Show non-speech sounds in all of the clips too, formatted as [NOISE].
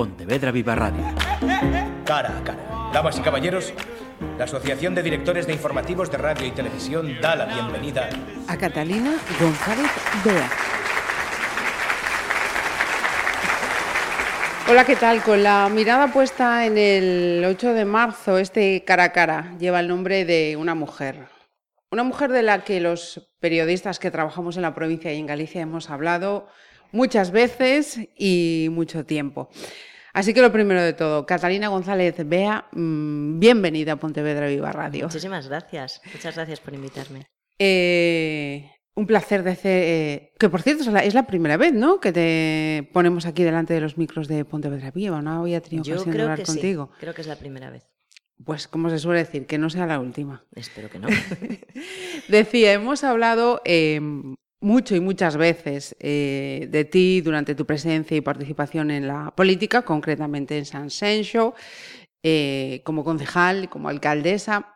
Pontevedra Viva Radio. Cara a cara. Damas y caballeros, la Asociación de Directores de Informativos de Radio y Televisión da la bienvenida a Catalina González Bea. Hola, ¿qué tal? Con la mirada puesta en el 8 de marzo, este cara a cara lleva el nombre de una mujer. Una mujer de la que los periodistas que trabajamos en la provincia y en Galicia hemos hablado muchas veces y mucho tiempo. Así que lo primero de todo, Catalina González Bea, mm, bienvenida a Pontevedra Viva Radio. Muchísimas gracias, muchas gracias por invitarme. Eh, un placer de hacer, eh, que por cierto es la, primera vez, ¿no? Que te ponemos aquí delante de los micros de Pontevedra Viva, ¿no? Había tenido Yo ocasión de hablar que contigo. Sí, creo que es la primera vez. Pues como se suele decir, que no sea la última. Espero que no. [LAUGHS] Decía, hemos hablado eh, mucho y muchas veces eh, de ti durante tu presencia y participación en la política, concretamente en San Sencho, eh, como concejal, como alcaldesa,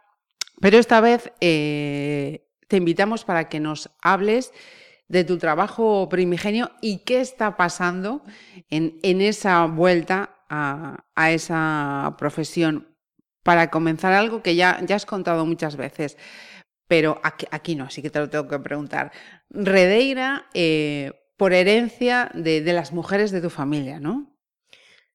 pero esta vez eh, te invitamos para que nos hables de tu trabajo primigenio y qué está pasando en, esa vuelta a, esa profesión. Para comenzar algo que ya, ya has contado muchas veces pero aquí, no, así que te lo tengo que preguntar. Redeira, eh, por herencia de, las mujeres de tu familia, ¿no?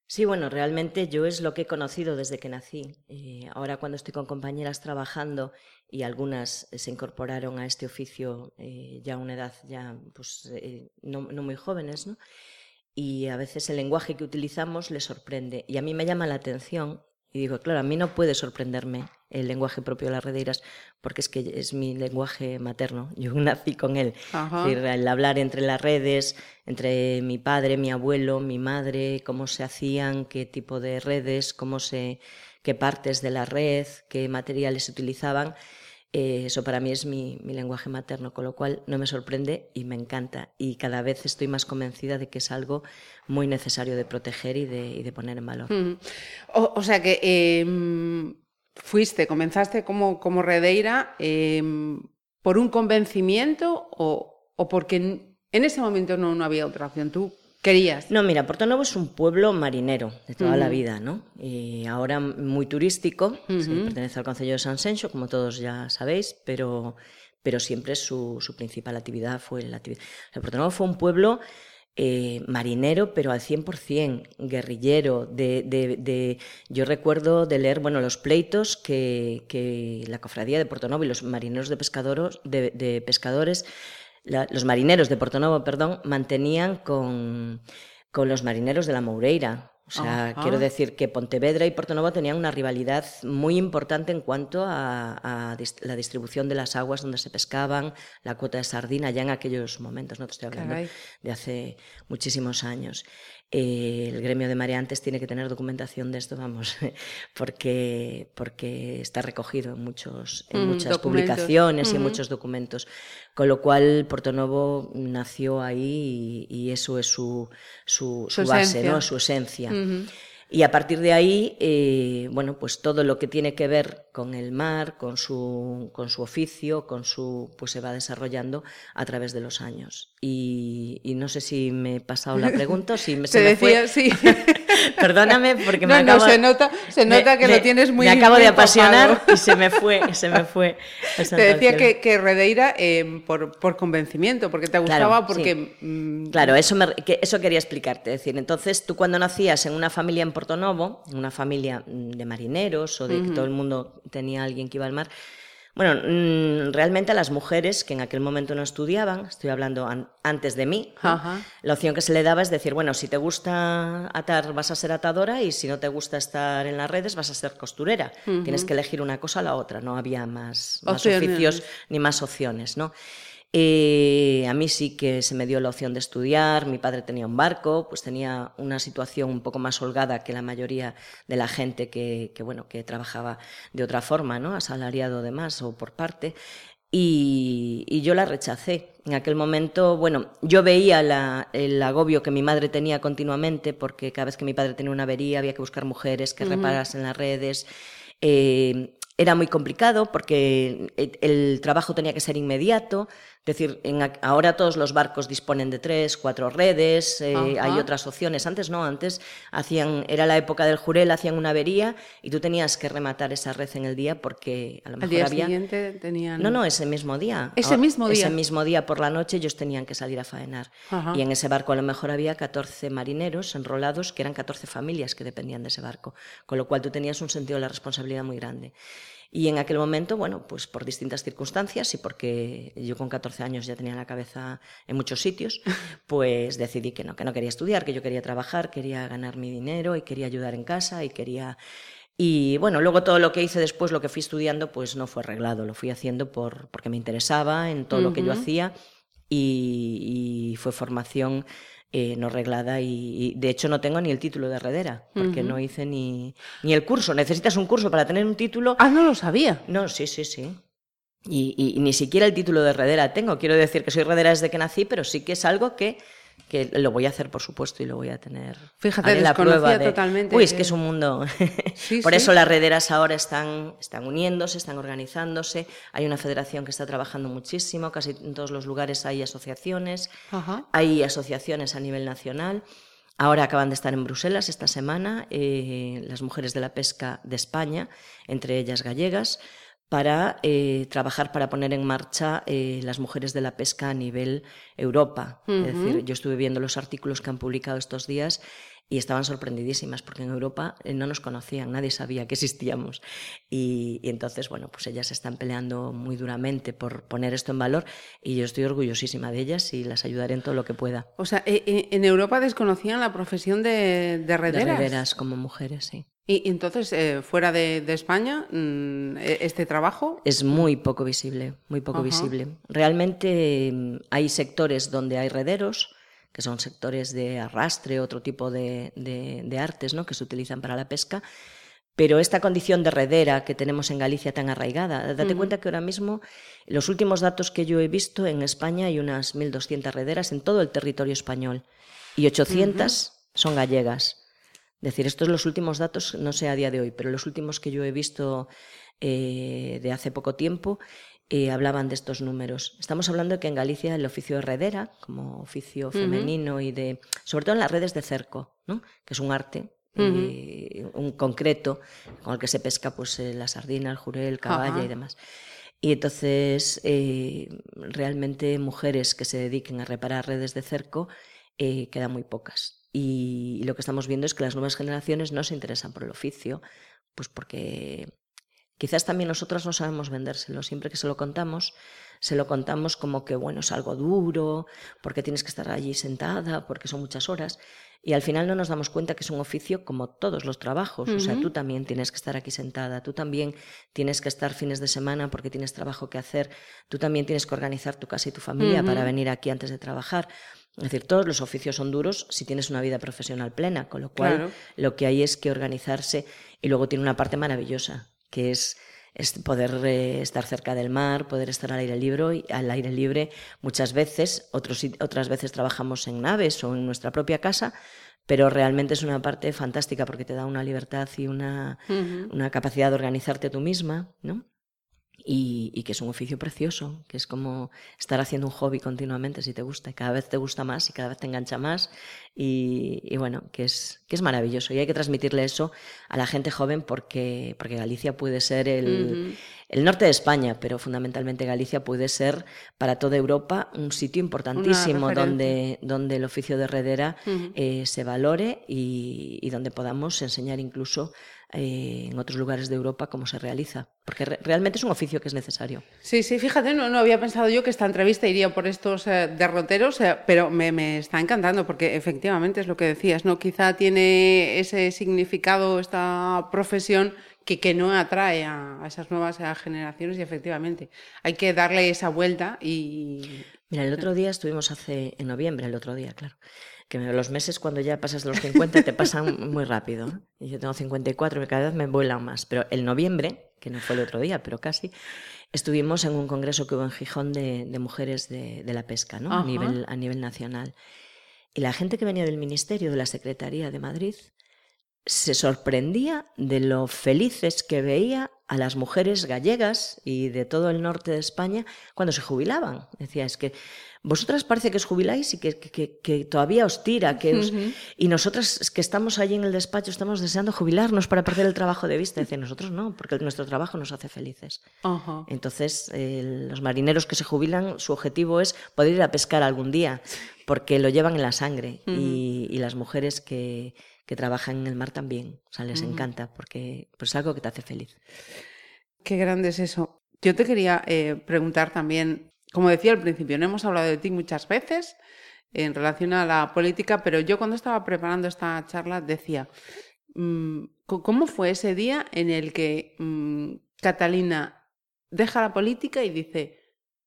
Sí, bueno, realmente yo es lo que he conocido desde que nací. Eh, ahora cuando estoy con compañeras trabajando y algunas se incorporaron a este oficio eh, ya a una edad ya pues, no, no, muy jóvenes, ¿no? Y a veces el lenguaje que utilizamos les sorprende. Y a mí me llama la atención y digo, claro, a mí no puede sorprenderme el lenguaje propio de las redeiras porque es que es mi lenguaje materno. [LAUGHS] Yo nací con él. el hablar entre las redes, entre mi padre, mi abuelo, mi madre, cómo se hacían, qué tipo de redes, cómo se, qué partes de la red, qué materiales se utilizaban. Eh, eso para mí es mi, lenguaje materno, con lo cual no me sorprende y me encanta. Y cada vez estoy más convencida de que es algo muy necesario de proteger y de, poner en valor. o, sea que em, fuiste, comenzaste como, como redeira em, por un convencimiento o, o porque en, ese momento no, no había otra opción. Tú querías? No, mira, Porto Novo es un pueblo marinero de toda la vida, ¿no? Y ahora muy turístico, pertenece al Concello de San Sencho, como todos ya sabéis, pero, pero siempre su, su principal actividad fue la actividad. O Porto Novo fue un pueblo eh, marinero, pero al 100%, guerrillero. De, de, de, yo recuerdo de leer bueno, los pleitos que, que la cofradía de Porto Novo y los marineros de, pescadores, de pescadores los marineros de Porto perdón, mantenían con, con los marineros de la Moureira. O sea, quiero decir que Pontevedra y Porto Novo tenían una rivalidad muy importante en cuanto a, la distribución de las aguas donde se pescaban, la cuota de sardina, ya en aquellos momentos, no te estoy hablando de hace muchísimos años. Eh, el gremio de mareantes tiene que tener documentación de esto, vamos, [LAUGHS] porque, porque está recogido en, muchos, en mm, muchas publicaciones y en muchos documentos. Con lo cual, Portonovo nació ahí y, eso es su, su, base, ¿no? su esencia. Y a partir de ahí, eh, bueno, pues todo lo que tiene que ver con el mar, con su, con su oficio, con su, pues se va desarrollando a través de los años. Y, no sé si me he pasado la pregunta, si me, [LAUGHS] se, me decía, sí. [LAUGHS] Perdóname porque me no, se nota, se nota que lo tienes muy Me acabo de apasionar y se me fue, se me fue. [LAUGHS] Te decía que, que Redeira eh, por, por, convencimiento, porque te gustaba, porque... Mm, claro, eso, me, eso quería explicarte. Es decir, entonces tú cuando nacías en una familia en Porto Novo, en una familia mm, de marineros o de que todo el mundo tenía alguien que iba al mar, bueno, mm, realmente a las mujeres que en aquel momento no estudiaban, estoy hablando antes de mí, la opción que se le daba es decir, bueno, si te gusta atar vas a ser atadora y si no te gusta estar en las redes vas a ser costurera. Tienes que elegir una cosa o la otra, no había más, más oficios ni más opciones, ¿no? Eh, a mí sí que se me dio la opción de estudiar, mi padre tenía un barco, pues tenía una situación un poco más holgada que la mayoría de la gente que, bueno, que trabajaba de otra forma, ¿no? asalariado de más o por parte. Y, yo la rechacé. En aquel momento, bueno, yo veía el agobio que mi madre tenía continuamente, porque cada vez que mi padre tenía una avería había que buscar mujeres que reparasen las redes. Eh, era muy complicado porque el trabajo tenía que ser inmediato, Es decir, ahora todos los barcos disponen de tres, cuatro redes, eh, hay otras opciones. Antes no, antes hacían, era la época del jurel, hacían una avería y tú tenías que rematar esa red en el día porque a lo mejor día había... siguiente tenían... No, no, ese mismo día. Ese mismo día. Ese mismo día por la noche ellos tenían que salir a faenar. Y en ese barco a lo mejor había 14 marineros enrolados, que eran 14 familias que dependían de ese barco. Con lo cual tú tenías un sentido de la responsabilidad muy grande. Y en aquel momento, bueno, pues por distintas circunstancias y porque yo con 14 años ya tenía la cabeza en muchos sitios, [LAUGHS] pues decidí que no, que no quería estudiar, que yo quería trabajar, quería ganar mi dinero y quería ayudar en casa y quería... Y bueno, luego todo lo que hice después, lo que fui estudiando, pues no fue arreglado, lo fui haciendo por, porque me interesaba en todo lo que yo hacía y, y fue formación eh, no reglada y, de hecho no tengo ni el título de heredera, porque no hice ni, ni el curso. Necesitas un curso para tener un título. Ah, no lo sabía. No, sí, sí, sí. Y, y, ni siquiera el título de heredera tengo. Quiero decir que soy heredera desde que nací, pero sí que es algo que que lo voy a hacer, por supuesto, y lo voy a tener. Fíjate, la prueba totalmente. Uy, es que es un mundo. [LAUGHS] por eso las rederas ahora están, están uniéndose, están organizándose. Hay una federación que está trabajando muchísimo, casi en todos los lugares hay asociaciones. Hay asociaciones a nivel nacional. Ahora acaban de estar en Bruselas esta semana eh, las mujeres de la pesca de España, entre ellas gallegas para eh, trabajar para poner en marcha eh, las mujeres de la pesca a nivel Europa. Es decir, yo estuve viendo los artículos que han publicado estos días y estaban sorprendidísimas porque en Europa eh, no nos conocían, nadie sabía que existíamos. Y, entonces, bueno, pues ellas están peleando muy duramente por poner esto en valor y yo estoy orgullosísima de ellas y las ayudaré en todo lo que pueda. O sea, en Europa desconocían la profesión de, de rederas. De rederas como mujeres, sí. Y entonces, eh, fuera de, España, mm, e, este trabajo... Es muy poco visible, muy poco visible. Realmente mm, hay sectores donde hay rederos, que son sectores de arrastre, otro tipo de, artes ¿no? que se utilizan para la pesca, pero esta condición de redera que tenemos en Galicia tan arraigada, date cuenta que ahora mismo, los últimos datos que yo he visto, en España hay unas 1.200 rederas en todo el territorio español y 800 son gallegas. Es decir, estos los últimos datos, no sé a día de hoy, pero los últimos que yo he visto eh, de hace poco tiempo eh, hablaban de estos números. Estamos hablando de que en Galicia el oficio de redera, como oficio femenino y de, sobre todo en las redes de cerco, ¿no? que es un arte eh, un concreto con el que se pesca pues la sardina, el jurel, el caballa y demás. Y entonces, realmente mujeres que se dediquen a reparar redes de cerco quedan muy pocas. Y, lo que estamos viendo es que las nuevas generaciones no se interesan por el oficio, pues porque quizás también nosotras no sabemos vendérselo. Siempre que se lo contamos, se lo contamos como que, bueno, es algo duro, porque tienes que estar allí sentada, porque son muchas horas. Y al final no nos damos cuenta que es un oficio como todos los trabajos. O sea, tú también tienes que estar aquí sentada, tú también tienes que estar fines de semana porque tienes trabajo que hacer, tú también tienes que organizar tu casa y tu familia para venir aquí antes de trabajar. Es decir, todos los oficios son duros si tienes una vida profesional plena, con lo cual lo que hay es que organizarse y luego tiene una parte maravillosa, que es, poder eh, estar cerca del mar, poder estar al aire libre, y al aire libre muchas veces, otros, otras veces trabajamos en naves o en nuestra propia casa, pero realmente es una parte fantástica porque te da una libertad y una, una capacidad de organizarte tú misma, ¿no? Y, que es un oficio precioso, que es como estar haciendo un hobby continuamente si te gusta, y cada vez te gusta más y cada vez te engancha más y, bueno, que es, que es maravilloso. Y hay que transmitirle eso a la gente joven porque, porque Galicia puede ser el, el norte de España, pero fundamentalmente Galicia puede ser para toda Europa un sitio importantísimo donde, donde el oficio de heredera eh, se valore y, y donde podamos enseñar incluso eh, en otros lugares de Europa cómo se realiza, porque realmente es un oficio que es necesario. Sí, sí, fíjate, no, no había pensado yo que esta entrevista iría por estos eh, derroteros, eh, pero me, me, está encantando porque efectivamente es lo que decías, ¿no? Quizá tiene ese significado esta profesión que, que no atrae a, a esas nuevas generaciones y efectivamente hay que darle esa vuelta y... Mira, el otro día estuvimos hace, en noviembre, el otro día, claro, que los meses cuando ya pasas de los 50 te pasan muy rápido. Y yo tengo 54 y cada vez me vuelan más. Pero el noviembre, que no fue el otro día, pero casi, estuvimos en un congreso que hubo en Gijón de, mujeres de, la pesca, ¿no? A nivel, a nivel nacional. Y la gente que venía del Ministerio, de la Secretaría de Madrid, se sorprendía de lo felices que veía a las mujeres gallegas y de todo el norte de España cuando se jubilaban. Decía, es que vosotras parece que os jubiláis y que, que, todavía os tira, que y nosotras que estamos allí en el despacho estamos deseando jubilarnos para perder el trabajo de vista. Decía, nosotros no, porque nuestro trabajo nos hace felices. Entonces, los marineros que se jubilan, su objetivo es poder ir a pescar algún día, porque lo llevan en la sangre. y, y, las mujeres que, que trabajan en el mar también, o sea, les encanta, porque pues, es algo que te hace feliz. Qué grande es eso. Yo te quería eh, preguntar también como decía al principio, no hemos hablado de ti muchas veces en relación a la política, pero yo cuando estaba preparando esta charla decía, mm, ¿cómo fue ese día en el que mm, Catalina deja la política y dice,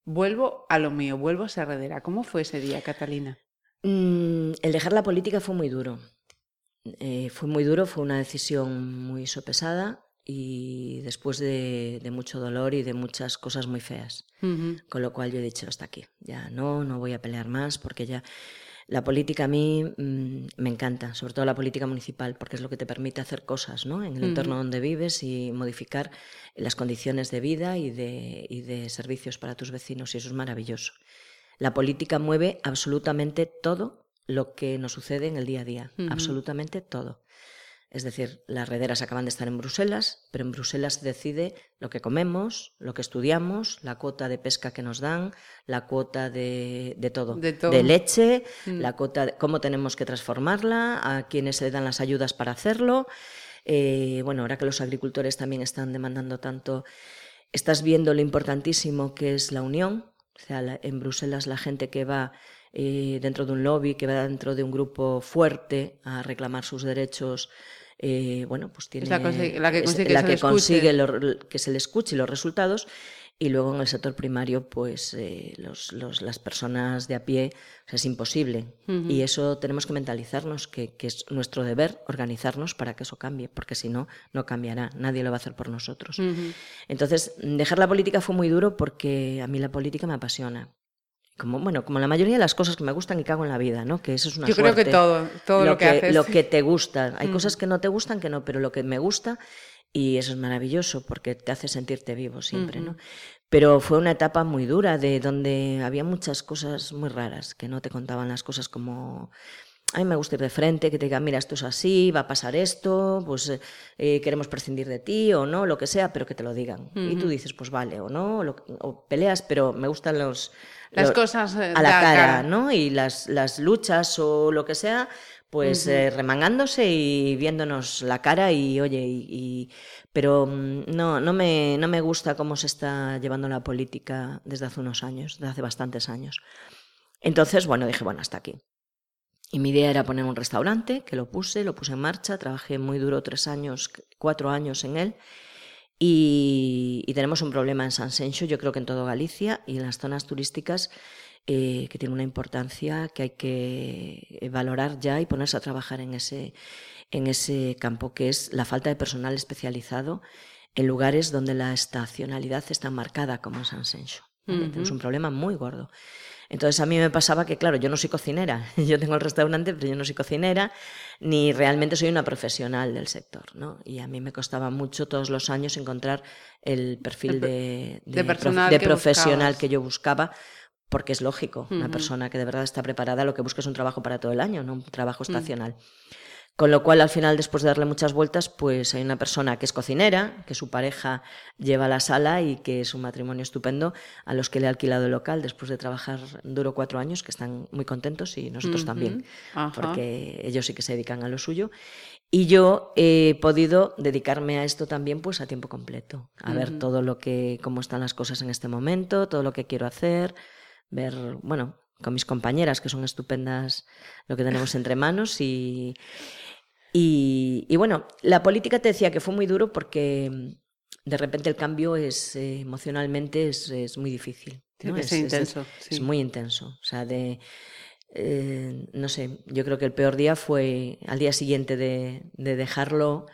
vuelvo a lo mío, vuelvo a ser heredera? ¿Cómo fue ese día, Catalina? Mm, el dejar la política fue muy duro. Eh, fue muy duro, fue una decisión muy sopesada y después de, mucho dolor y de muchas cosas muy feas. Con lo cual yo he dicho, hasta aquí, ya no, no voy a pelear más porque ya la política a mí mm, me encanta, sobre todo la política municipal, porque es lo que te permite hacer cosas ¿no? en el entorno donde vives y modificar las condiciones de vida y de, y de servicios para tus vecinos y eso es maravilloso. La política mueve absolutamente todo lo que nos sucede en el día a día, absolutamente todo. Es decir, las rederas acaban de estar en Bruselas, pero en Bruselas se decide lo que comemos, lo que estudiamos, la cuota de pesca que nos dan, la cuota de, todo, de, leche, mm. la cuota de cómo tenemos que transformarla, a quienes se le dan las ayudas para hacerlo. Eh, bueno, ahora que los agricultores también están demandando tanto, estás viendo lo importantísimo que es la unión. O sea, en Bruselas la gente que va eh, dentro de un lobby, que va dentro de un grupo fuerte a reclamar sus derechos, eh, bueno, pues tiene la, que consigue, que, se le escuche los resultados. Y luego en el sector primario, pues eh, las personas de a pie, es imposible. Y eso tenemos que mentalizarnos, que, es nuestro deber organizarnos para que eso cambie, porque si no, no cambiará, nadie lo va a hacer por nosotros. Entonces, dejar la política fue muy duro porque a mí la política me apasiona como bueno, como la mayoría de las cosas que me gustan y hago en la vida, ¿no? Que eso es una Yo creo que todo, todo lo, que, haces. Lo que te gusta. Hay mm. cosas que no te gustan, que no, pero lo que me gusta y eso es maravilloso porque te hace sentirte vivo siempre, ¿no? Pero fue una etapa muy dura de donde había muchas cosas muy raras que no te contaban las cosas como a mí me gusta ir de frente, que te digan, mira, esto es así, va a pasar esto, pues eh, queremos prescindir de ti o no, lo que sea, pero que te lo digan. Y tú dices, pues vale, o no, o peleas, pero me gustan los, las cosas eh, a la cara, ¿no? Y las, las luchas o lo que sea, pues eh, remangándose y viéndonos la cara y oye, y, pero mm, no, no, me, no me gusta cómo se está llevando la política desde hace unos años, desde hace bastantes años. Entonces, bueno, dije, bueno, hasta aquí. Y mi idea era poner un restaurante, que lo puse, lo puse en marcha, trabajé muy duro tres años, cuatro años en él, y, tenemos un problema en San Sencho, yo creo que en todo Galicia y en las zonas turísticas, eh, que tiene una importancia que hay que valorar ya y ponerse a trabajar en ese, en ese campo, que es la falta de personal especializado en lugares donde la estacionalidad está marcada, como en San Sencho. Tenemos un problema muy gordo. Entonces a mí me pasaba que, claro, yo no soy cocinera, [LAUGHS] yo tengo el restaurante, pero yo no soy cocinera, ni realmente soy una profesional del sector, ¿no? Y a mí me costaba mucho todos los años encontrar el perfil de, profesional que yo buscaba, porque es lógico, una persona que de verdad está preparada lo que busca es un trabajo para todo el año, no un trabajo mm. estacional. Con lo cual, al final, después de darle muchas vueltas, pues hay una persona que es cocinera, que su pareja lleva la sala y que es un matrimonio estupendo, a los que le he alquilado el local después de trabajar duro cuatro años, que están muy contentos y nosotros también, porque ellos sí que se dedican a lo suyo. Y yo he podido dedicarme a esto también pues a tiempo completo, a ver todo lo que, cómo están las cosas en este momento, todo lo que quiero hacer, ver, bueno, con mis compañeras, que son estupendas lo que tenemos entre manos y, y, bueno, la política te decía que fue muy duro porque mm, de repente el cambio es eh, emocionalmente es, muy difícil. Es, intenso. Es, muy intenso. O sea, de. Eh, no sé, yo creo que el peor día fue al día siguiente de, dejarlo,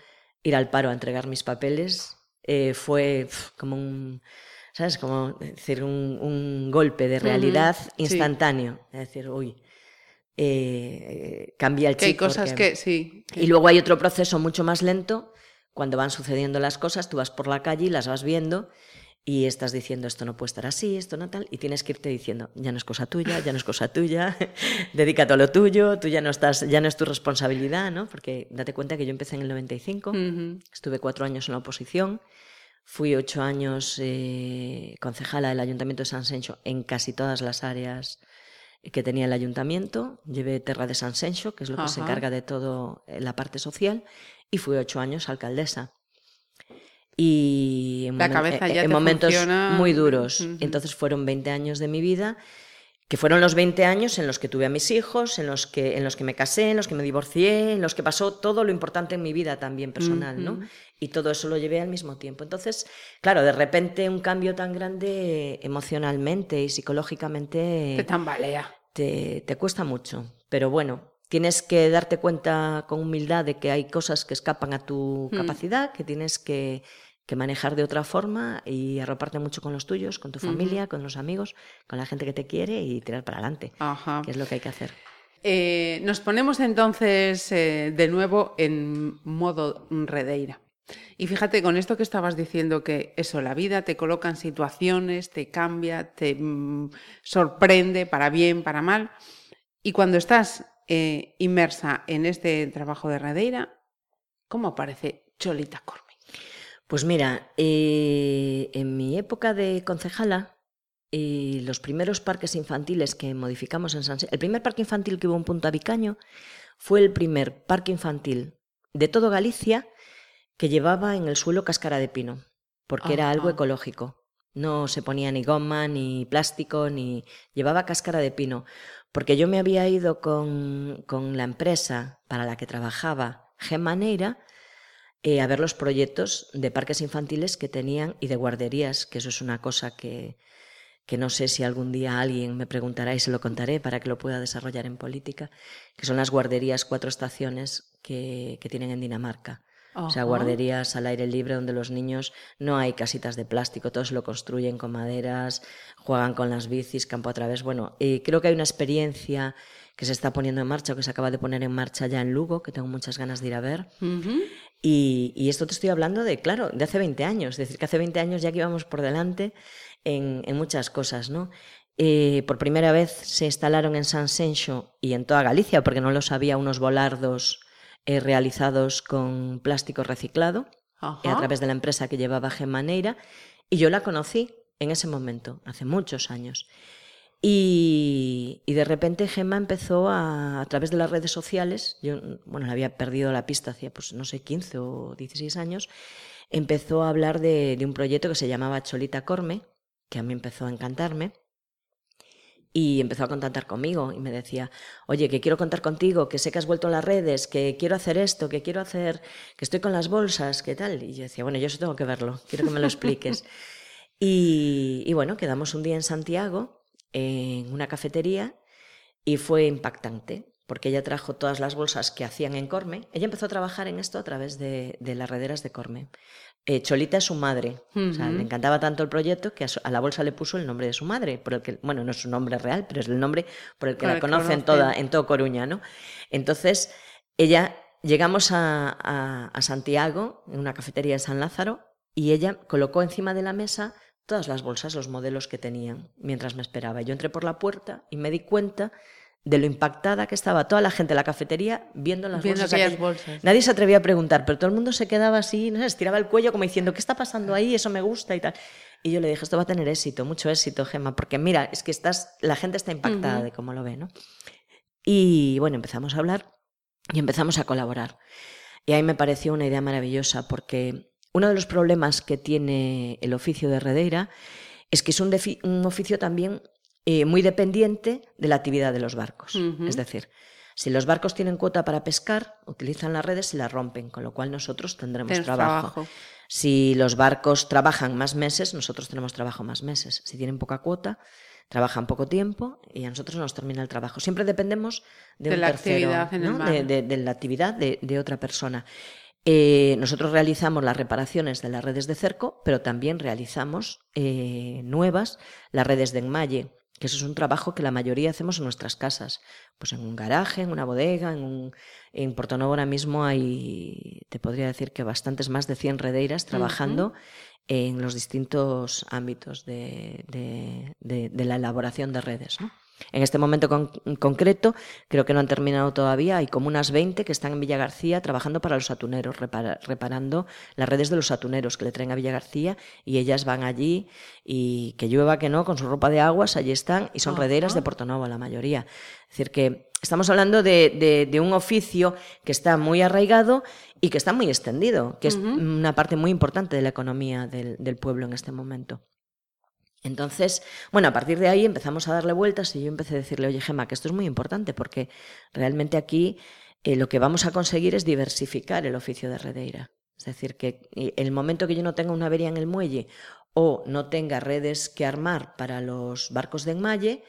ir al paro a entregar mis papeles. Eh, fue como un. ¿Sabes? Como decir, un, golpe de realidad instantáneo. Es decir, uy eh, cambia el chip. hay cosas que sí. Y luego hay otro proceso mucho más lento cuando van sucediendo las cosas, tú vas por la calle y las vas viendo y estás diciendo esto no puede estar así, esto no tal, y tienes que irte diciendo, ya no es cosa tuya, ya no es cosa tuya, [LAUGHS] dedícate a lo tuyo, tú ya no estás, ya no es tu responsabilidad, ¿no? Porque date cuenta que yo empecé en el 95, estuve cuatro años en la oposición, fui ocho años eh, concejala del Ayuntamiento de San Sencho en casi todas las áreas que tenía el ayuntamiento, llevé Terra de San Sencho, que es lo que se encarga de todo eh, la parte social, y fui ocho años alcaldesa. Y en, la cabeza eh, ya en momentos muy duros. Entonces fueron 20 años de mi vida, que fueron los 20 años en los que tuve a mis hijos, en los que, en los que me casé, en los que me divorcié, en los que pasó todo lo importante en mi vida también personal, ¿no? Y todo eso lo llevé al mismo tiempo. Entonces, claro, de repente un cambio tan grande emocionalmente y psicológicamente... Te tambalea. Te, te cuesta mucho. Pero bueno, tienes que darte cuenta con humildad de que hay cosas que escapan a tu mm. capacidad, que tienes que que manejar de otra forma y arroparte mucho con los tuyos, con tu familia, con los amigos, con la gente que te quiere y tirar para adelante, que es lo que hay que hacer. Eh, nos ponemos entonces eh, de nuevo en modo redeira. Y fíjate, con esto que estabas diciendo, que eso, la vida te coloca en situaciones, te cambia, te mm, sorprende para bien, para mal. Y cuando estás eh, inmersa en este trabajo de Redeira, ¿cómo aparece Cholita Corme? Pues mira, eh, en mi época de concejala, eh, los primeros parques infantiles que modificamos en San el primer parque infantil que hubo en Punta Vicaño fue el primer parque infantil de todo Galicia que llevaba en el suelo cáscara de pino, porque era algo ecológico. No se ponía ni goma, ni plástico, ni llevaba cáscara de pino. Porque yo me había ido con, con la empresa para la que trabajaba, Gemaneira, eh, a ver los proyectos de parques infantiles que tenían y de guarderías, que eso es una cosa que, que no sé si algún día alguien me preguntará y se lo contaré para que lo pueda desarrollar en política, que son las guarderías cuatro estaciones que, que tienen en Dinamarca. O sea, guarderías al aire libre donde los niños no hay casitas de plástico, todos lo construyen con maderas, juegan con las bicis, campo a través. Bueno, eh, creo que hay una experiencia que se está poniendo en marcha o que se acaba de poner en marcha ya en Lugo, que tengo muchas ganas de ir a ver. y, esto te estoy hablando de, claro, de hace 20 años, es decir, que hace 20 años ya que íbamos por delante en, muchas cosas, ¿no? Eh, por primera vez se instalaron en San Sencho y en toda Galicia, porque no lo sabía, unos volardos eh, realizados con plástico reciclado a través de la empresa que llevaba Gemaneira, y yo la conocí en ese momento, hace muchos años. Y, de repente Gemma empezó a, a través de las redes sociales, yo bueno, le había perdido la pista hacía, pues no sé, 15 o 16 años, empezó a hablar de, de un proyecto que se llamaba Cholita Corme, que a mí empezó a encantarme, y empezó a contactar conmigo y me decía, oye, que quiero contar contigo, que sé que has vuelto a las redes, que quiero hacer esto, que quiero hacer, que estoy con las bolsas, ¿qué tal? Y yo decía, bueno, yo eso tengo que verlo, quiero que me lo expliques. [LAUGHS] y, y bueno, quedamos un día en Santiago en una cafetería y fue impactante porque ella trajo todas las bolsas que hacían en Corme. Ella empezó a trabajar en esto a través de, las rederas de Corme. Eh, Cholita es su madre. le encantaba tanto el proyecto que a, la bolsa le puso el nombre de su madre, por el que, bueno, no es su nombre real, pero es el nombre por el que la conocen toda, en todo Coruña, ¿no? Entonces, ella, llegamos a, a Santiago, en una cafetería de San Lázaro, y ella colocó encima de la mesa todas las bolsas, los modelos que tenían, mientras me esperaba. Yo entré por la puerta y me di cuenta de lo impactada que estaba toda la gente en la cafetería viendo las bolsas, Nadie se atrevía a preguntar, pero todo el mundo se quedaba así, no sé, estiraba el cuello como diciendo, ¿qué está pasando ahí? Eso me gusta y tal. Y yo le dije, esto va a tener éxito, mucho éxito, Gemma, porque mira, es que estás, la gente está impactada de cómo lo ve, ¿no? Y bueno, empezamos a hablar y empezamos a colaborar. Y ahí me pareció una idea maravillosa porque uno de los problemas que tiene el oficio de heredera es que es un, oficio también eh, muy dependiente de la actividad de los barcos. Es decir, si los barcos tienen cuota para pescar, utilizan las redes y las rompen, con lo cual nosotros tendremos trabajo. Si los barcos trabajan más meses, nosotros tenemos trabajo más meses. Si tienen poca cuota, trabajan poco tiempo y a nosotros nos termina el trabajo. Siempre dependemos de, un la tercero, actividad de, la actividad de, otra persona. Eh, nosotros realizamos las reparaciones de las redes de cerco, pero también realizamos eh, nuevas, las redes de enmalle, que eso es un trabajo que la mayoría hacemos en nuestras casas, pues en un garaje, en una bodega, en, un, en Porto Novo ahora mismo hay te podría decir que bastantes más de 100 redeiras trabajando en los distintos ámbitos de, de la elaboración de redes. ¿no? En este momento con, concreto, creo que no han terminado todavía, hay como unas 20 que están en Villa García trabajando para los atuneros, reparando las redes de los atuneros que le traen a Villa García y ellas van allí y que llueva que no, con su ropa de aguas, allí están y son rederas de Porto Novo la mayoría. Es decir, que estamos hablando de, un oficio que está muy arraigado y que está muy extendido, que es una parte muy importante de la economía del pueblo en este momento. Entonces, bueno, a partir de ahí empezamos a darle vueltas y yo empecé a decirle, oye, Gemma, que esto es muy importante porque realmente aquí eh, lo que vamos a conseguir es diversificar el oficio de redeira. Es decir, que eh, el momento que yo no tenga una avería en el muelle o no tenga redes que armar para los barcos de enmalle,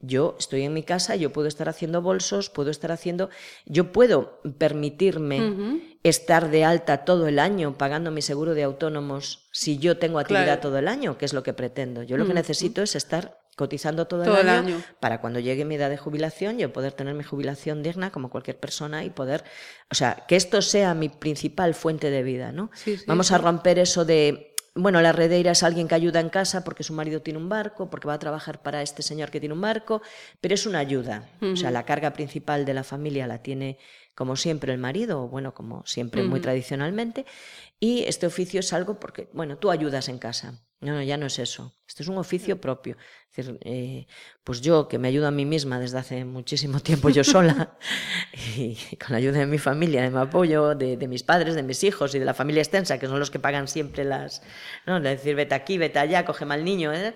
yo estoy en mi casa, yo puedo estar haciendo bolsos, puedo estar haciendo, yo puedo permitirme estar de alta todo el año pagando mi seguro de autónomos si yo tengo actividad todo el año, que es lo que pretendo. Yo lo que necesito es estar cotizando todo, el, año para cuando llegue mi edad de jubilación yo poder tener mi jubilación digna como cualquier persona y poder, o sea, que esto sea mi principal fuente de vida, ¿no? Vamos a romper eso de bueno, la redeira es alguien que ayuda en casa porque su marido tiene un barco, porque va a trabajar para este señor que tiene un barco, pero es una ayuda. O sea, la carga principal de la familia la tiene como siempre el marido, o bueno, como siempre muy tradicionalmente, y este oficio es algo porque, bueno, tú ayudas en casa. No, no, ya no es eso. Esto es un oficio propio. Es decir, eh, pues yo que me ayudo a mí misma desde hace muchísimo [LAUGHS] tiempo yo sola y con la ayuda de mi familia, de mi apoyo, de, mis padres, de mis hijos y de la familia extensa, que son los que pagan siempre las... ¿no? De decir, vete aquí, vete allá, coge mal niño. ¿eh?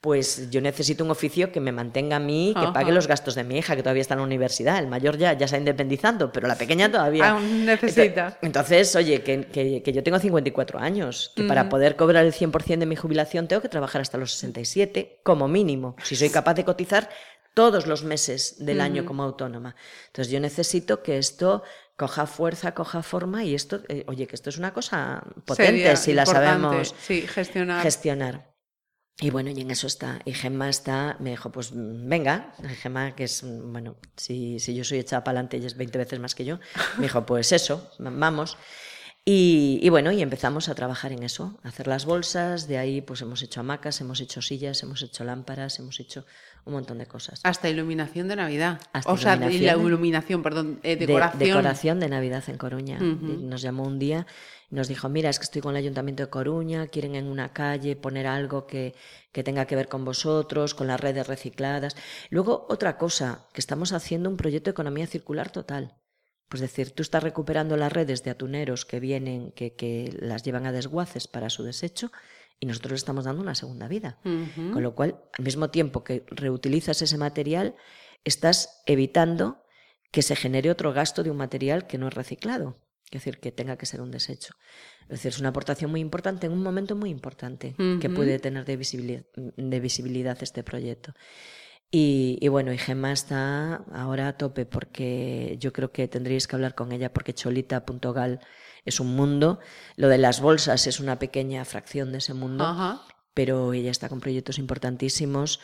Pues yo necesito un oficio que me mantenga a mí, que pague los gastos de mi hija, que todavía está en la universidad. El mayor ya, ya se ha independizando, pero la pequeña todavía. Aún [LAUGHS] necesita. Entonces, oye, que, que, yo tengo 54 años, que para poder cobrar el 100% de mi jubilación tengo que trabajar hasta los 67, como mínimo. Si soy capaz de cotizar todos los meses del año como autónoma. Entonces, yo necesito que esto coja fuerza, coja forma y esto, eh, oye, que esto es una cosa potente si la sabemos gestionar. gestionar. Y bueno, y en eso está. Y Gemma está, me dijo, pues venga, Gemma, que es, bueno, si, si yo soy echada para adelante, ella es 20 veces más que yo, me dijo, pues eso, vamos. Y, y, bueno, y empezamos a trabajar en eso, a hacer las bolsas, de ahí pues hemos hecho hamacas, hemos hecho sillas, hemos hecho lámparas, hemos hecho un montón de cosas. Hasta iluminación de Navidad. Hasta o sea, iluminación, la iluminación, perdón, eh, decoración. De, decoración de Navidad en Coruña. Nos llamó un día nos dijo, mira, es que estoy con el Ayuntamiento de Coruña, quieren en una calle poner algo que, que tenga que ver con vosotros, con las redes recicladas. Luego, otra cosa, que estamos haciendo un proyecto de economía circular total. Pues decir, tú estás recuperando las redes de atuneros que vienen, que, que las llevan a desguaces para su desecho, y nosotros le estamos dando una segunda vida. Con lo cual, al mismo tiempo que reutilizas ese material, estás evitando que se genere otro gasto de un material que no es reciclado. Es decir, que tenga que ser un desecho. Es decir, es una aportación muy importante en un momento muy importante que puede tener de visibilidad, de visibilidad este proyecto. Y, bueno, y Gemma está ahora a tope porque yo creo que tendríais que hablar con ella porque Cholita.gal es un mundo. Lo de las bolsas es una pequeña fracción de ese mundo, pero ella está con proyectos importantísimos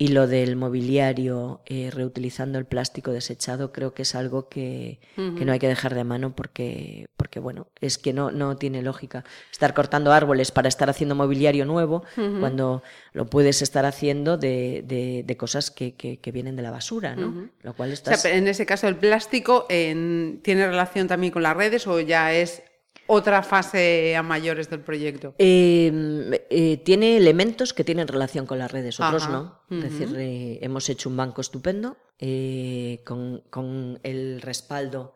y lo del mobiliario, eh, reutilizando el plástico desechado, creo que es algo que, que, no hay que dejar de mano porque, porque bueno, es que no, no tiene lógica estar cortando árboles para estar haciendo mobiliario nuevo cuando lo puedes estar haciendo de, de, de cosas que, que, que, vienen de la basura, ¿no? Lo cual estás... o sea, en ese caso, el plástico en, tiene relación también con las redes o ya es otra fase a mayores del proyecto? Em, eh, tiene elementos que tienen relación con las redes, otros no. Es decir, eh, hemos hecho un banco estupendo eh, con, el respaldo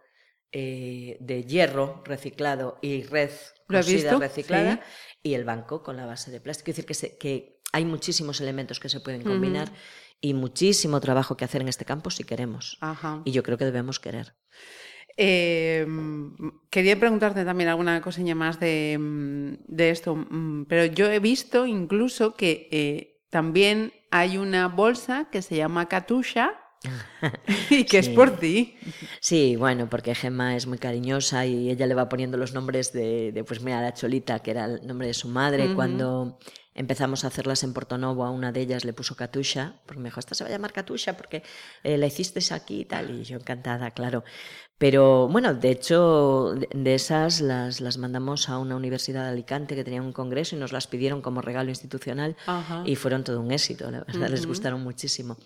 de hierro reciclado y red reciclada y el banco con la base de plástico. Es decir, que, que hay muchísimos elementos que se pueden combinar y muchísimo trabajo que hacer en este campo si queremos. Y yo creo que debemos querer. Eh, quería preguntarte también alguna cosilla más de, esto, mm, pero yo he visto incluso que eh, también hay una bolsa que se llama Katusha [LAUGHS] y que es por ti. Sí, bueno, porque Gemma es muy cariñosa y ella le va poniendo los nombres de, pues mira, la Cholita, que era el nombre de su madre, cuando Empezamos a hacerlas en Portonovo, a una de ellas le puso Katusha, porque me dijo, esta se va a llamar Katusha porque eh, la hiciste aquí y tal, y yo encantada, claro. Pero bueno, de hecho, de esas las, las mandamos a una universidad de Alicante que tenía un congreso y nos las pidieron como regalo institucional y fueron todo un éxito, la verdad, les gustaron muchísimo.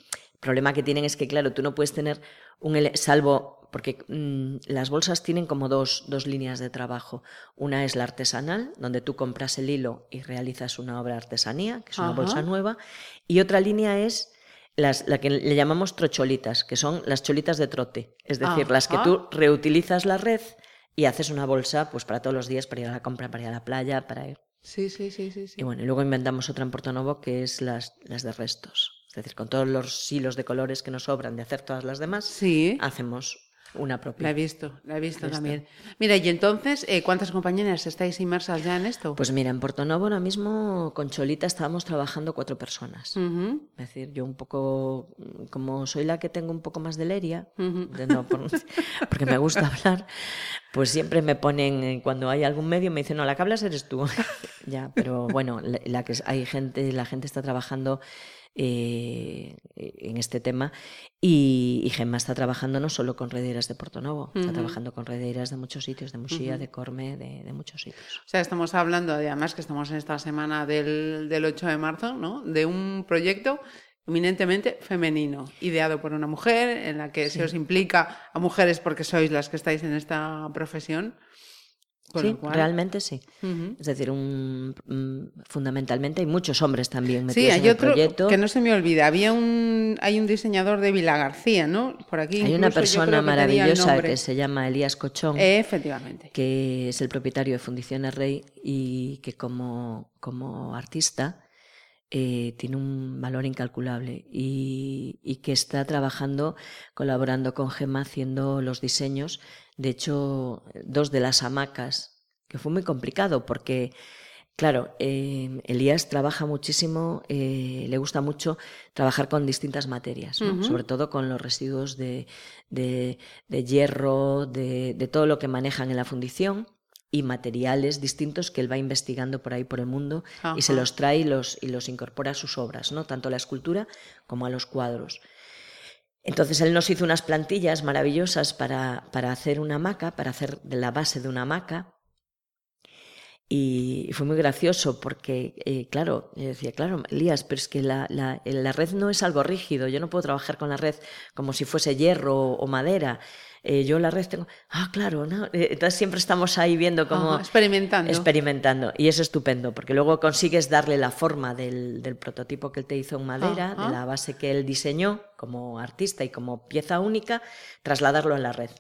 Problema que tienen es que, claro, tú no puedes tener un, salvo porque mm, las bolsas tienen como dos, dos, líneas de trabajo. Una es la artesanal, donde tú compras el hilo y realizas una obra de artesanía, que es una bolsa nueva, y otra línea es las, la que le llamamos trocholitas, que son las cholitas de trote, es decir, las que tú reutilizas la red y haces una bolsa pues para todos los días, para ir a la compra, para ir a la playa, para ir... Sí, sí, sí, sí. Y bueno, y luego inventamos otra en Porto que es las, las de restos. Es decir, con todos los hilos de colores que nos sobran de hacer todas las demás, sí. hacemos una propia. La he visto, la he visto también. Mira, y entonces, eh, ¿cuántas compañeras estáis inmersas ya en esto? Pues mira, en Portonovo ahora mismo con Cholita estábamos trabajando cuatro personas. Es decir, yo un poco, como soy la que tengo un poco más de leria, [LAUGHS] porque me gusta [LAUGHS] hablar, pues siempre me ponen, eh, cuando hay algún medio, me dicen, no, la que hablas eres tú. [LAUGHS] ya, pero bueno, la que hay gente, la gente está trabajando eh, en este tema. Y, y, Gemma está trabajando no solo con rederas de Portonovo, está trabajando con rederas de muchos sitios, de Muxía, de Corme, de, muchos sitios. O sea, estamos hablando, además que estamos en esta semana del, del 8 de marzo, ¿no? de un proyecto eminentemente femenino, ideado por una mujer, en la que se os implica a mujeres porque sois las que estáis en esta profesión sí, realmente sí. Es decir, un, fundamentalmente hay muchos hombres también metidos sí, hay otro proyecto. Que no se me olvida, había un, hay un diseñador de Vila García, ¿no? Por aquí. Hay una persona maravillosa que se llama Elías Cochón. Efectivamente. Que es el propietario de Fundiciones Rey y que como, como artista eh, tiene un valor incalculable y, y, que está trabajando, colaborando con Gema, haciendo los diseños de hecho, dos de las hamacas, que fue muy complicado porque, claro, eh, Elías trabaja muchísimo, eh, le gusta mucho trabajar con distintas materias, sobre todo con los residuos de, de, hierro, de, de, todo lo que manejan en la fundición y materiales distintos que él va investigando por ahí por el mundo y se los trae y los, y los incorpora a sus obras, ¿no? tanto a la escultura como a los cuadros. Entonces él nos hizo unas plantillas maravillosas para, para hacer una hamaca, para hacer de la base de una hamaca. Y fue muy gracioso porque, eh, claro, yo decía, claro, Elías, pero es que la, la, la, red no es algo rígido, yo no puedo trabajar con la red como si fuese hierro o madera. Eh, yo la red tengo, ah, claro, ¿no? Eh, entonces siempre estamos ahí viendo cómo... experimentando. Experimentando. Y es estupendo, porque luego consigues darle la forma del, del prototipo que él te hizo en madera, de la base que él diseñó como artista y como pieza única, trasladarlo en la red.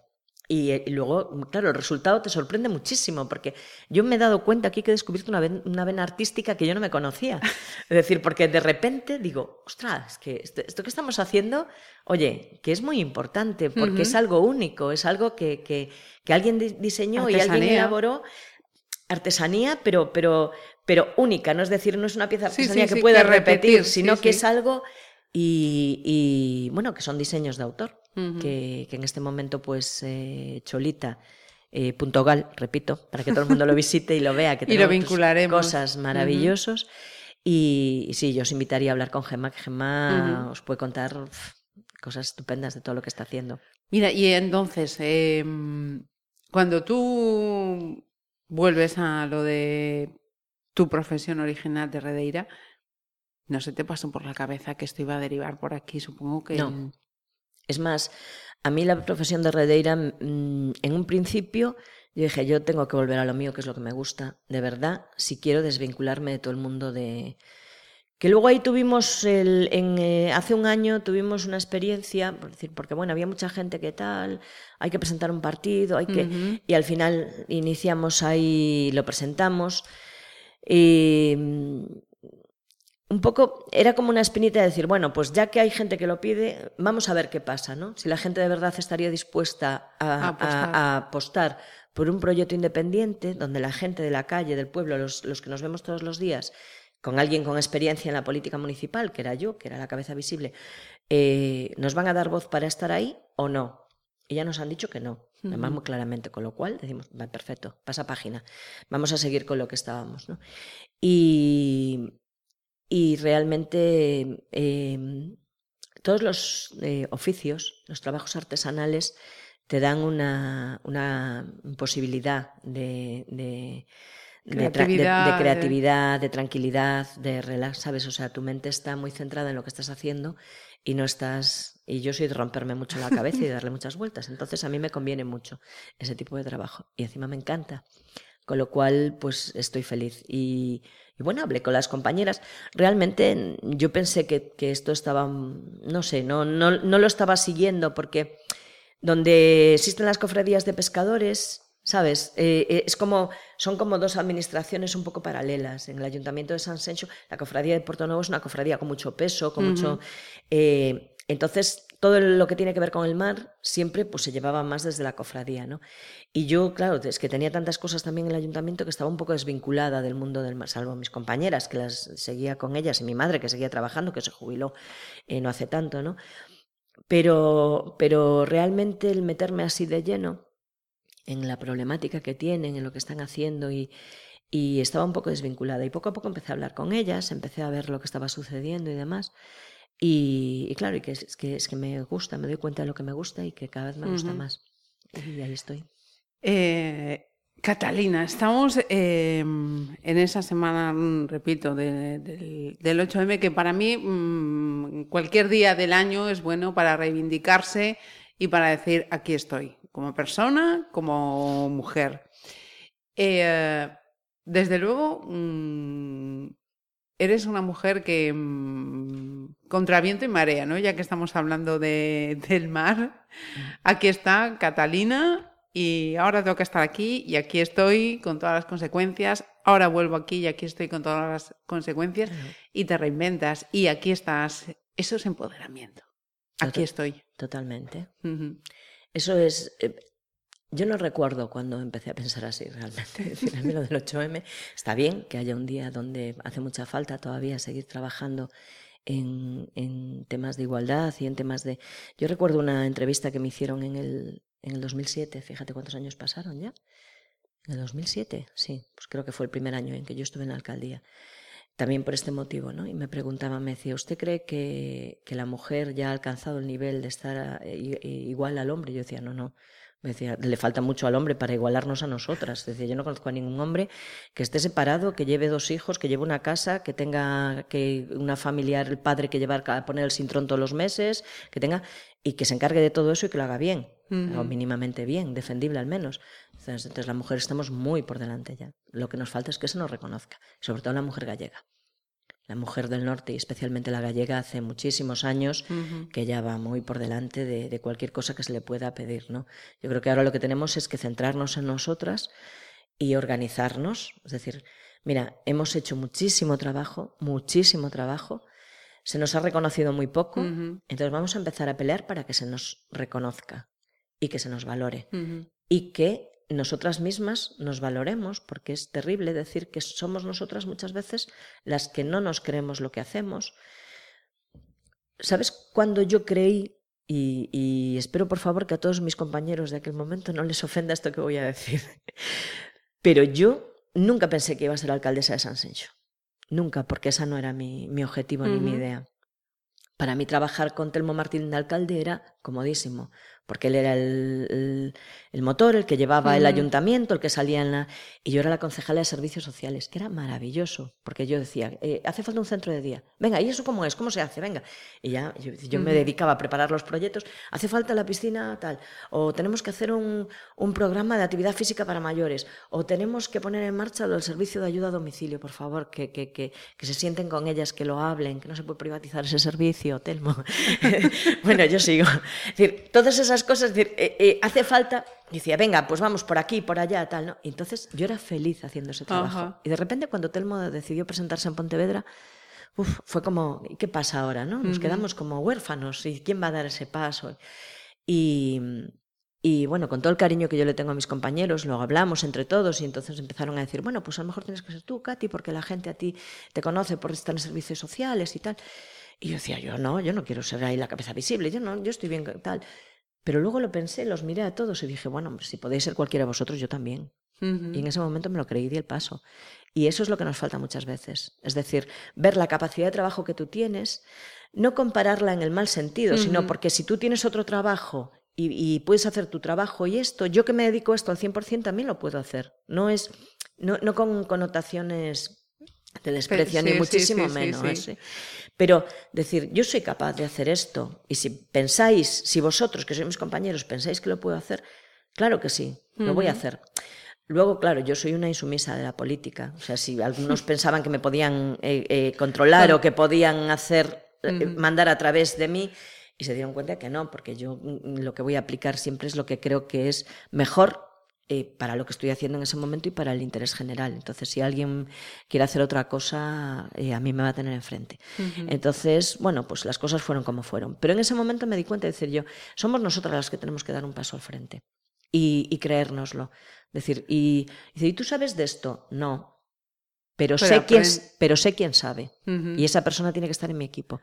Eh, y, luego, claro, el resultado te sorprende muchísimo, porque yo me he dado cuenta aquí que he descubierto una, una vena artística que yo no me conocía. Es decir, porque de repente digo, ostras, que esto, que estamos haciendo, oye, que es muy importante, porque es algo único, es algo que, que, que alguien diseñó y alguien elaboró. Artesanía, pero, pero, pero única, no es decir, no es una pieza artesanía que pueda repetir, sino que es algo y, y, bueno, que son diseños de autor que, en este momento, pues, eh, Cholita. Eh, punto gal, repito, para que todo el mundo lo visite y lo vea, que [LAUGHS] tenemos cosas maravillosas. y, sí, yo os invitaría a hablar con Gemma, que Gemma os puede contar cosas estupendas de todo lo que está haciendo. Mira, y entonces, em, cuando tú vuelves a lo de tu profesión original de Redeira, no se te pasó por la cabeza que esto iba a derivar por aquí, supongo que... No. Es más, a mí la profesión de Redeira, mm, en un principio, yo dije, yo tengo que volver a lo mío, que es lo que me gusta, de verdad, si quiero desvincularme de todo el mundo de... Que luego ahí tuvimos, el, en, eh, hace un año tuvimos una experiencia, por decir, porque bueno, había mucha gente que tal, hay que presentar un partido, hay que... Y al final iniciamos ahí, lo presentamos. Y un poco era como una espinita de decir, bueno, pues ya que hay gente que lo pide, vamos a ver qué pasa, ¿no? Si la gente de verdad estaría dispuesta a, apostar. por un proyecto independiente donde la gente de la calle, del pueblo, los, que nos vemos todos los días, con alguien con experiencia en la política municipal, que era yo, que era la cabeza visible, eh, ¿nos van a dar voz para estar ahí o no? Y ya nos han dicho que no, además muy claramente, con lo cual decimos, va, perfecto, pasa página, vamos a seguir con lo que estábamos, ¿no? Y, y realmente em, todos los eh, oficios, los trabajos artesanales, te dan una, una posibilidad de, de, Creatividad, de, creatividad, de tranquilidad, de relax, ¿sabes? O sea, tu mente está muy centrada en lo que estás haciendo y no estás... Y yo soy de romperme mucho la cabeza y de darle muchas vueltas. Entonces a mí me conviene mucho ese tipo de trabajo. Y encima me encanta. Con lo cual, pues estoy feliz. Y, y bueno, hablé con las compañeras. Realmente yo pensé que, que esto estaba, no sé, no, no, no lo estaba siguiendo porque donde existen las cofradías de pescadores, ¿sabes? Eh, eh, es como, son como dos administraciones un poco paralelas. En el Ayuntamiento de San Sencho, la cofradía de Puerto Nuevo es una cofradía con mucho peso, con mucho... Eh, entonces, todo lo que tiene que ver con el mar siempre pues, se llevaba más desde la cofradía, ¿no? Y yo, claro, es que tenía tantas cosas también en el ayuntamiento que estaba un poco desvinculada del mundo del mar, salvo mis compañeras, que las seguía con ellas, y mi madre, que seguía trabajando, que se jubiló no hace tanto, ¿no? Pero, pero realmente el meterme así de lleno en la problemática que tienen, en lo que están haciendo y, y estaba un poco desvinculada. Y poco a poco empecé a hablar con ellas, empecé a ver lo que estaba sucediendo y demás. Y, claro, y que es, que es que me gusta, me doy cuenta de lo que me gusta y que cada vez me gusta más. Y ahí estoy. Eh, Catalina, estamos eh, en esa semana, mm, repito, de, de, del 8M, que para mí mmm, cualquier día del año es bueno para reivindicarse y para decir, aquí estoy, como persona, como mujer. Eh, desde luego, mmm, eres una mujer que mmm, contra viento y marea, ¿no? Ya que estamos hablando de, del mar. Aquí está Catalina y ahora tengo que estar aquí y aquí estoy con todas las consecuencias, ahora vuelvo aquí y aquí estoy con todas las consecuencias y te reinventas y aquí estás. Eso es empoderamiento. Aquí estoy. Totalmente. Uh -huh. Eso es... Eh, yo no recuerdo cuando empecé a pensar así realmente. [LAUGHS] Es decir, a mí lo del 8M está bien que haya un día donde hace mucha falta todavía seguir trabajando en, temas de igualdad y en temas de... Yo recuerdo una entrevista que me hicieron en el, en el 2007, fíjate cuántos años pasaron ya. En el 2007, sí, pues creo que fue el primer año en que yo estuve en la alcaldía. También por este motivo, ¿no? Y me preguntaba, me decía, ¿usted cree que, que la mujer ya ha alcanzado el nivel de estar igual al hombre? Yo decía, no, no. Me decía, le falta mucho al hombre para igualarnos a nosotras. Decía, yo no conozco a ningún hombre que esté separado, que lleve dos hijos, que lleve una casa, que tenga que una familiar, el padre que llevar a poner el cintrón todos los meses, que tenga y que se encargue de todo eso y que lo haga bien, uh -huh. o mínimamente bien, defendible al menos. Entonces, entonces, la mujer estamos muy por delante ya. Lo que nos falta es que se nos reconozca, sobre todo la mujer gallega. La mujer del norte y especialmente la gallega hace muchísimos años uh -huh. que ya va muy por delante de, de, cualquier cosa que se le pueda pedir. ¿no? Yo creo que ahora lo que tenemos es que centrarnos en nosotras y organizarnos. Es decir, mira, hemos hecho muchísimo trabajo, muchísimo trabajo, se nos ha reconocido muy poco, uh -huh. entonces vamos a empezar a pelear para que se nos reconozca y que se nos valore uh -huh. y que nosotras mismas nos valoremos, porque es terrible decir que somos nosotras muchas veces las que no nos creemos lo que hacemos. ¿Sabes cuando yo creí, y, y espero por favor que a todos mis compañeros de aquel momento no les ofenda esto que voy a decir, [LAUGHS] pero yo nunca pensé que iba a ser alcaldesa de San Sencho. Nunca, porque esa no era mi, mi objetivo uh -huh. ni mi idea. Para mí trabajar con Telmo Martín de alcalde era comodísimo, porque él era el, el, el motor, el que llevaba el ayuntamiento, el que salía en la... Y yo era la concejala de servicios sociales, que era maravilloso, porque yo decía, eh, hace falta un centro de día. Venga, ¿y eso cómo es? ¿Cómo se hace? Venga. Y ya yo, yo me dedicaba a preparar los proyectos. Hace falta la piscina tal, o tenemos que hacer un, un programa de actividad física para mayores, o tenemos que poner en marcha el servicio de ayuda a domicilio, por favor, que, que, que, que se sienten con ellas, que lo hablen, que no se puede privatizar ese servicio, Telmo. [LAUGHS] bueno, yo sigo. Es decir, todas esas cosas, es decir, eh, eh, hace falta, decía, venga, pues vamos por aquí, por allá, tal, ¿no? Y entonces yo era feliz haciendo ese trabajo. Ajá. Y de repente cuando Telmo decidió presentarse en Pontevedra, uf, fue como, ¿y qué pasa ahora, no? Nos uh -huh. quedamos como huérfanos, ¿y quién va a dar ese paso? Y, y bueno, con todo el cariño que yo le tengo a mis compañeros, luego hablamos entre todos y entonces empezaron a decir, bueno, pues a lo mejor tienes que ser tú, Katy, porque la gente a ti te conoce por estar en servicios sociales y tal. Y yo decía, yo no, yo no quiero ser ahí la cabeza visible, yo no, yo estoy bien tal. Pero luego lo pensé, los miré a todos y dije, bueno, si podéis ser cualquiera de vosotros, yo también. Uh -huh. Y en ese momento me lo creí y di el paso. Y eso es lo que nos falta muchas veces. Es decir, ver la capacidad de trabajo que tú tienes, no compararla en el mal sentido, sino porque si tú tienes otro trabajo y, puedes hacer tu trabajo y esto, yo que me dedico a esto al 100% también lo puedo hacer. No es no, no con connotaciones de desprecio, ni muchísimo menos. ¿eh? Pero decir, yo soy capaz de hacer esto, y si pensáis, si vosotros, que sois mis compañeros, pensáis que lo puedo hacer, claro que sí, lo voy a hacer. Luego, claro, yo soy una insumisa de la política. O sea, si algunos [LAUGHS] pensaban que me podían eh, eh, controlar o que podían hacer, mandar a través de mí, y se dieron cuenta que no, porque yo mm, lo que voy a aplicar siempre es lo que creo que es mejor eh, para lo que estoy haciendo en ese momento y para el interés general. Entonces, si alguien quiere hacer otra cosa, eh, a mí me va a tener enfrente. Entonces, bueno, pues las cosas fueron como fueron. Pero en ese momento me di cuenta de decir yo, somos nosotras las que tenemos que dar un paso al frente y, y creérnoslo. Decir, y, y, tú sabes de esto? No. Pero, sé, quién, pero sé quién sabe. Y esa persona tiene que estar en mi equipo.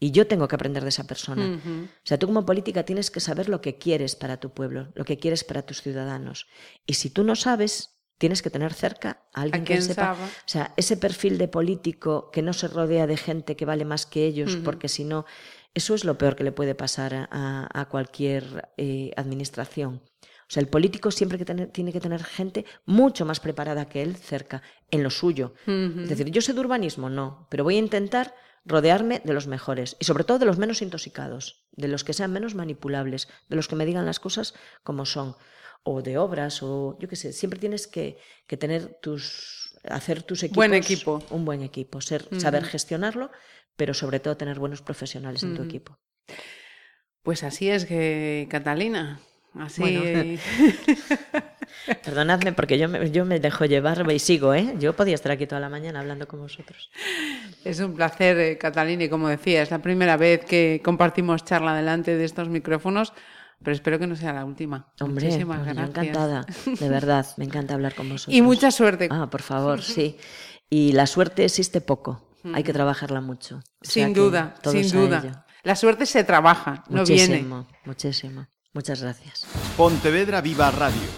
Y yo tengo que aprender de esa persona. O sea, tú como política tienes que saber lo que quieres para tu pueblo, lo que quieres para tus ciudadanos. Y si tú no sabes, tienes que tener cerca a alguien que sepa. O sea, ese perfil de político que no se rodea de gente que vale más que ellos, porque si no, eso es lo peor que le puede pasar a, cualquier eh, administración. O sea, el político siempre que tiene que tener gente mucho más preparada que él cerca, en lo suyo. Es decir, yo sé de urbanismo, no, pero voy a intentar rodearme de los mejores y sobre todo de los menos intoxicados, de los que sean menos manipulables, de los que me digan las cosas como son, o de obras, o yo qué sé, siempre tienes que, tener tus, hacer tus equipos. Buen equipo. Un buen equipo, ser, saber gestionarlo, pero sobre todo tener buenos profesionales en tu equipo. Pues así es que, Catalina, así... [LAUGHS] [LAUGHS] [LAUGHS] Perdonadme porque yo me, yo me dejo llevar y sigo, ¿eh? Yo podía estar aquí toda la mañana hablando con vosotros. Es un placer, eh, Catalina, y como decía, es la primera vez que compartimos charla delante de estos micrófonos, pero espero que no sea la última. Hombre, Muchísimas pues gracias. encantada, de [LAUGHS] verdad, me encanta hablar con vosotros. Y mucha suerte. Ah, por favor, [LAUGHS] sí. Y la suerte existe poco, hay que trabajarla mucho. sin duda, sin duda. La suerte se trabaja, no viene. Muchísimo, muchísimo. Muchas gracias. Pontevedra Viva Radio